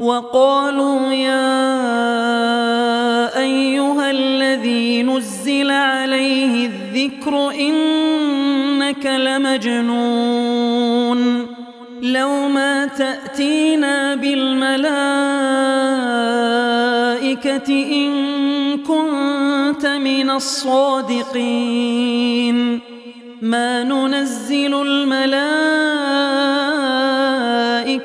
وقالوا يا أيها الذي نزل عليه الذكر إنك لمجنون. لو ما تأتينا بالملائكة إن كنت من الصادقين. ما ننزل الملائكة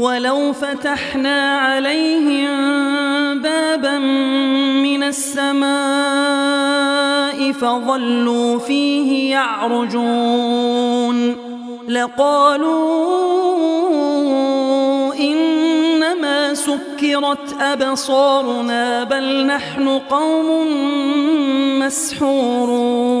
ولو فتحنا عليهم بابا من السماء فظلوا فيه يعرجون لقالوا إنما سكرت أبصارنا بل نحن قوم مسحورون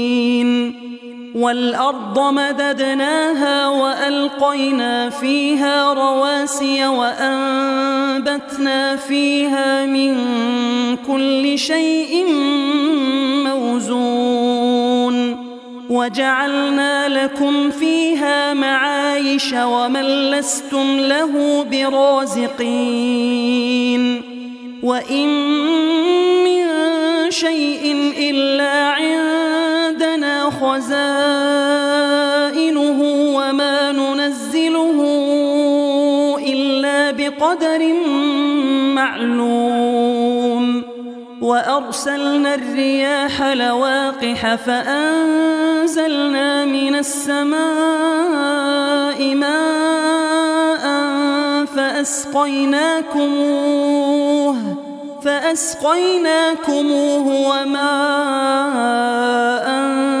والأرض مددناها وألقينا فيها رواسي وأنبتنا فيها من كل شيء موزون وجعلنا لكم فيها معايش ومن لستم له برازقين وإن من شيء إلا عندنا خزائنه وما ننزله إلا بقدر معلوم. وأرسلنا الرياح لواقح فأنزلنا من السماء ماء فأسقيناكموه فأسقيناكموه وما أنتم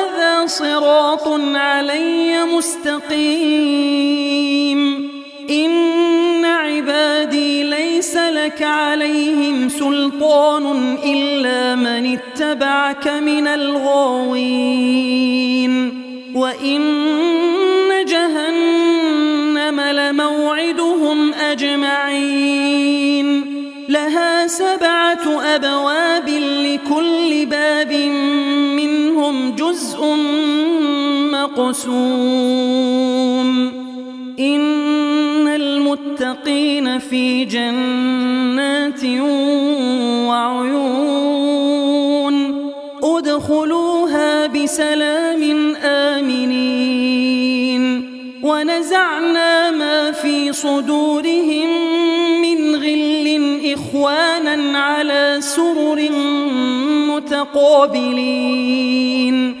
صراط علي مستقيم. إن عبادي ليس لك عليهم سلطان إلا من اتبعك من الغاوين. وإن جهنم لموعدهم أجمعين. لها سبعة أبواب لكل مقسوم. إن المتقين في جنات وعيون. ادخلوها بسلام آمنين. ونزعنا ما في صدورهم من غل إخوانا على سرر متقابلين.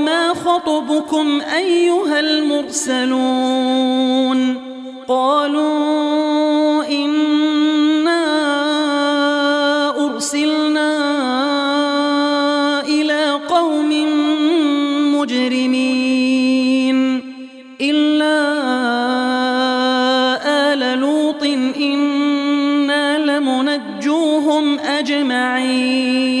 فما خطبكم أيها المرسلون قالوا إنا أرسلنا إلى قوم مجرمين إلا آل لوط إنا لمنجوهم أجمعين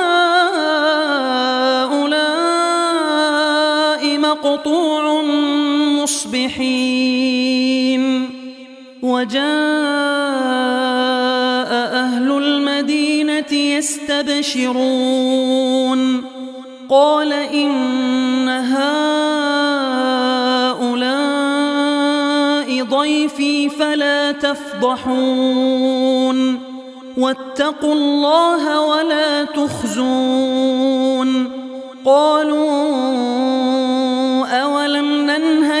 مصبحين وجاء أهل المدينة يستبشرون. قال إن هؤلاء ضيفي فلا تفضحون. واتقوا الله ولا تخزون. قالوا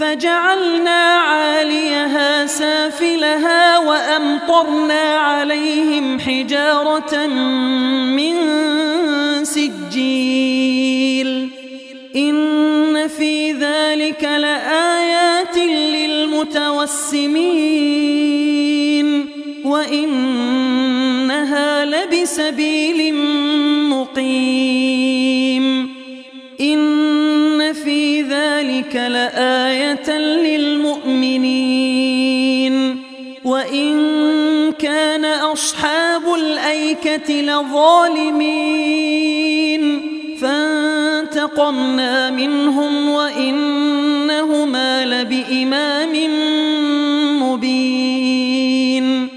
فجعلنا عاليها سافلها وأمطرنا عليهم حجارة من سجيل. إن في ذلك لآيات للمتوسمين. وإنها لبسبيل مقيم. لظالمين. فانتقمنا منهم وإنهما لبإمام مبين.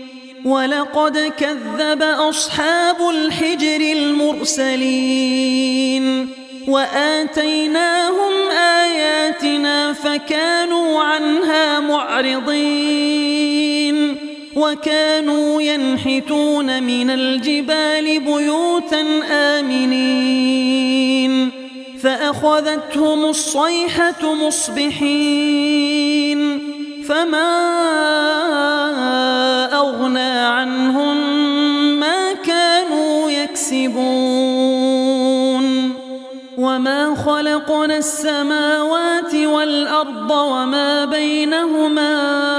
ولقد كذب أصحاب الحجر المرسلين. وآتيناهم آياتنا فكانوا عنها معرضين. وكانوا ينحتون من الجبال بيوتا آمنين. فأخذتهم الصيحة مصبحين. فما أغنى عنهم ما كانوا يكسبون. وما خلقنا السماوات والأرض وما بينهما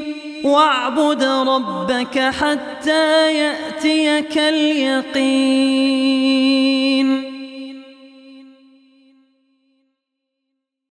واعبد ربك حتى يأتيك اليقين.